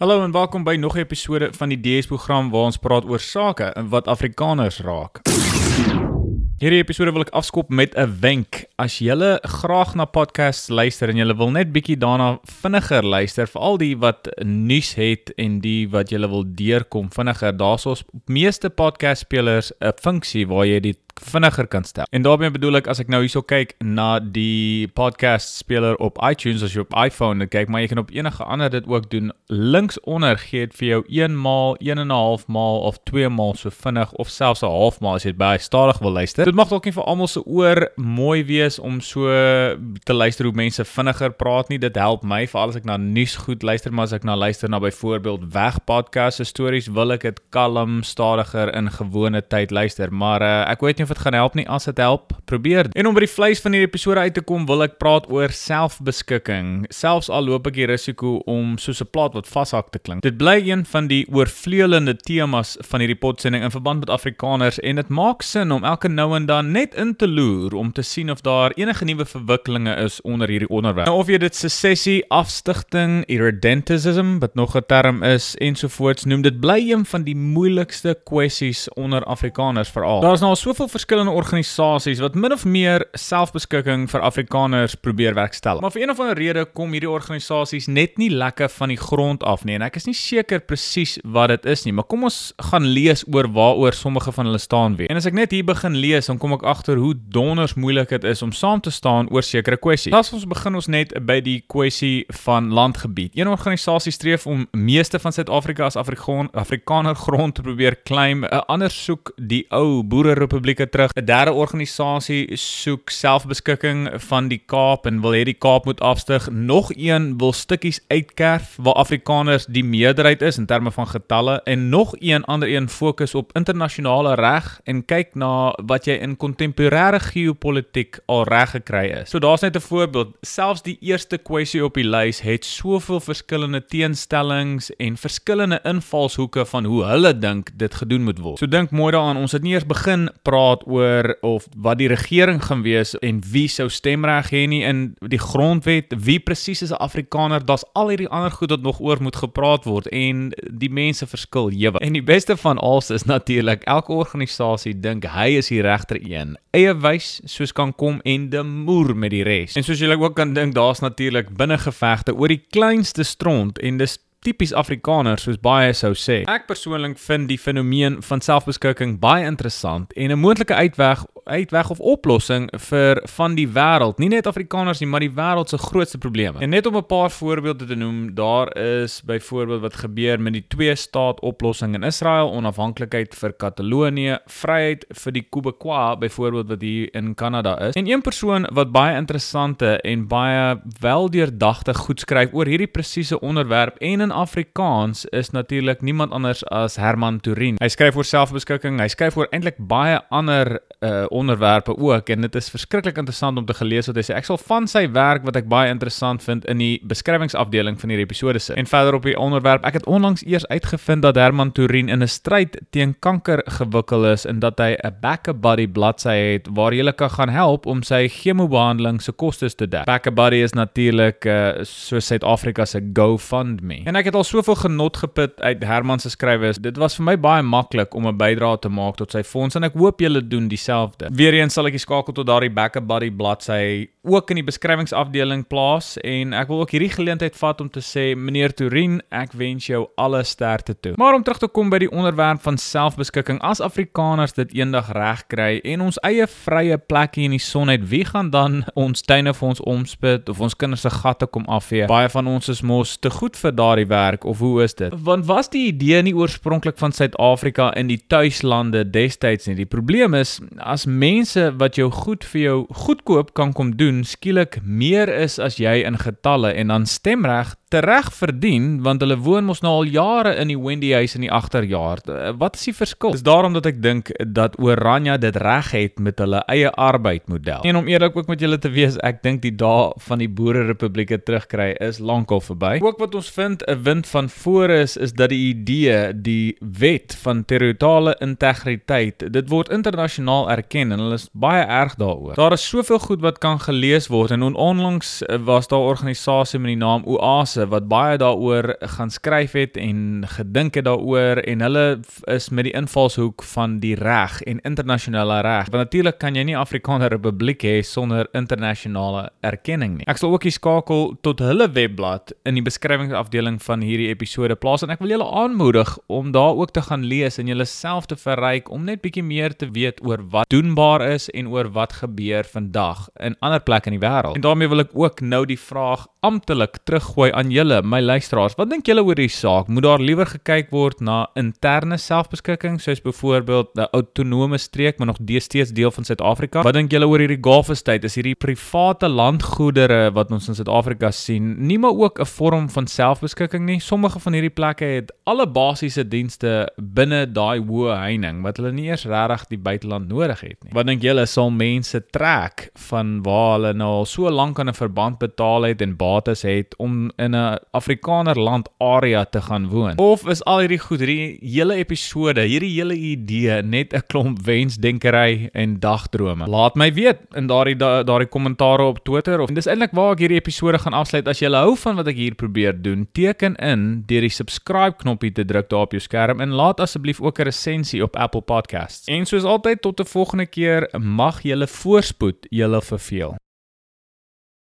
Hallo en welkom by nog 'n episode van die DS program waar ons praat oor sake wat Afrikaners raak. Hierdie episode wil ek afskop met 'n wenk. As jy graag na podcasts luister en jy wil net bietjie daarna vinniger luister, veral die wat nuus het en die wat jy wil deurkom vinniger, daar's ons meeste podcast spelers 'n funksie waar jy dit vinniger kan stel. En daarmee bedoel ek as ek nou hierso kyk na die podcast speler op iTunes as jy op iPhone kyk, maar jy kan op enige ander dit ook doen. Links onder gee dit vir jou 1 maal, 1 en 'n half maal of 2 maal so vinnig of selfs 'n half maal as jy baie stadig wil luister. Dit mag dalk nie vir almal se oor mooi wees om so te luister hoe mense vinniger praat nie. Dit help my veral as ek na nuus goed luister, maar as ek na luister na byvoorbeeld weg podcast se stories, wil ek dit kalm, stadiger in gewone tyd luister. Maar uh, ek weet nie of dit gaan help nie as dit help, probeer. En om by die vleis van hierdie episode uit te kom, wil ek praat oor selfbeskikking. Selfs al loop ek die risiko om soos 'n plaat wat vashak te klink. Dit bly een van die oorvleelende temas van hierdie potsending in verband met Afrikaners en dit maak sin om elke nou en dan net in te loer om te sien of daar enige nuwe verwikkelinge is onder hierdie onderwerp. Nou of jy dit secessie, afstigting, irredentism, wat nog 'n term is ensovoorts noem, dit bly een van die moeilikste kwessies onder Afrikaners veral. Daar's nou al soveel verskillende organisasies wat min of meer selfbeskikking vir Afrikaners probeer werkstel. Maar vir een of ander rede kom hierdie organisasies net nie lekker van die grond af nie en ek is nie seker presies wat dit is nie, maar kom ons gaan lees oor waaroor sommige van hulle staan weer. En as ek net hier begin lees, dan kom ek agter hoe donders moeilik dit is om saam te staan oor sekere kwessies. Laat ons begin ons net by die kwessie van landgebied. Een organisasie streef om meeste van Suid-Afrika as Afrikaan Afrikaner grond te probeer claim. 'n Ander soek die ou Boererepublieke terug. 'n Derde organisasie soek selfbeskikking van die Kaap en wil hê die Kaap moet afstyg. Nog een wil stukkies uitkerf waar Afrikaners die meerderheid is in terme van getalle en nog een ander een fokus op internasionale reg en kyk na wat jy in kontemporêre geopolitiek al reg gekry is. So daar's net 'n voorbeeld. Selfs die eerste kwessie op die lys het soveel verskillende teenstellings en verskillende invalshoeke van hoe hulle dink dit gedoen moet word. So dink mooi daaraan, ons het nie eers begin praat praat oor of wat die regering gaan wees en wie sou stemreg hê nie in die grondwet, wie presies is 'n Afrikaner, daar's al hierdie ander goed wat nog oor moet gepraat word en die mense verskil hewe. En die beste van alles is natuurlik elke organisasie dink hy is die regter een. Eie wys soos kan kom en de moer met die res. En soos julle ook kan dink, daar's natuurlik binnengevegte oor die kleinste stront en dis tipies Afrikaners soos baie sou sê. Ek persoonlik vind die fenomeen van selfbeskikking baie interessant en 'n moontlike uitweg uitweg of oplossing vir van die wêreld, nie net Afrikaners nie, maar die wêreld se grootste probleme. En net om 'n paar voorbeelde te noem, daar is byvoorbeeld wat gebeur met die twee-staat oplossing in Israel, onafhanklikheid vir Katalonië, vryheid vir die Quebecois byvoorbeeld wat hier in Kanada is. En een persoon wat baie interessante en baie weldeurdagte goed skryf oor hierdie presiese onderwerp en in Afrikaans is natuurlik niemand anders as Herman Turin. Hy skryf oor selfbeskikking, hy skryf oor eintlik baie ander uh onderwerpe ook en dit is verskriklik interessant om te gelees wat hy sê. Ek sal van sy werk wat ek baie interessant vind in die beskrywingsafdeling van hierdie episode sit. En verder op die onderwerp, ek het onlangs eers uitgevind dat Herman Turin in 'n stryd teen kanker gewikkel is en dat hy 'n Backabuddy bladsy het waar jy kan gaan help om sy chemobehandeling se kostes te dek. Backabuddy is natuurlik uh, so Suid-Afrika se GoFundMe. En ek het al soveel genot geput uit Herman se skrywe. Dit was vir my baie maklik om 'n bydrae te maak tot sy fonds en ek hoop julle doen dieselfde. Weereens sal ek skakel tot daardie Backup Buddy bladsy ook in die beskrywingsafdeling plaas en ek wil ook hierdie geleentheid vat om te sê meneer Turin, ek wens jou alle sterkte toe. Maar om terug te kom by die onderwerp van selfbeskikking, as Afrikaners dit eendag reg kry en ons eie vrye plekke in die son het, wie gaan dan ons tuine vir ons omspit of ons kinders se gatte kom afvee? Baie van ons is mos te goed vir daardie werk of hoe is dit? Want was die idee nie oorspronklik van Suid-Afrika in die tuislande destyds nie? Die probleem is as mense wat jou goed vir jou goedkoop kan kom doen skielik meer is as jy in getalle en dan stemreg tereg verdien want hulle woon mos nou al jare in die Wendy huis in die agterjaar. Eh, wat is die verskil? Dis daarom dat ek dink dat Oranje dit reg het met hulle eie arbeidmodel. En om eerlik ook met julle te wees, ek dink die dae van die boererepublieke terugkry is lankal verby. Ook wat ons vind 'n wind van voor is is dat die idee, die wet van territoriale integriteit, dit word internasionaal erken en hulle is baie erg daaroor. Daar is soveel goed wat kan gelees word en onlangs was daar 'n organisasie met die naam Oase Afrikaners wat baie daaroor gaan skryf het en gedink het daaroor en hulle is met die invalshoek van die reg en internasionale reg. Want natuurlik kan jy nie Afrikaner Republiek hê sonder internasionale erkenning nie. Ek sal ook die skakel tot hulle webblad in die beskrywingsafdeling van hierdie episode plaas en ek wil julle aanmoedig om daar ook te gaan lees en julleself te verryk om net bietjie meer te weet oor wat doenbaar is en oor wat gebeur vandag in ander plekke in die wêreld. En daarmee wil ek ook nou die vraag amptelik teruggooi aan julle, my luisteraars. Wat dink julle oor die saak? Moet daar liewer gekyk word na interne selfbeskikking soos byvoorbeeld 'n autonome streek maar nog deesdae deel van Suid-Afrika? Wat dink julle oor hierdie Gulf State? Is hierdie private landgoedere wat ons in Suid-Afrika sien, nie maar ook 'n vorm van selfbeskikking nie? Sommige van hierdie plekke het alle basiese dienste binne daai hoë heining wat hulle nie eers regtig die buiteland nodig het nie. Wat dink julle sal mense trek van waar hulle nou al so lank aan 'n verband betaal het en bates het om in 'n Afrikaner land area te gaan woon? Of is al hierdie goed, hierdie hele episode, hierdie hele idee net 'n klomp wensdenkery en dagdrome? Laat my weet in daardie daardie kommentare op Twitter of dis eintlik waar ek hierdie episode gaan afsluit. As jy hou van wat ek hier probeer doen, teken in deur die subscribe knoppie te druk daar op jou skerm en laat asseblief ook 'n resensie op Apple Podcasts. En soos altyd tot 'n volgende keer, mag julle voorspoed julle verveel.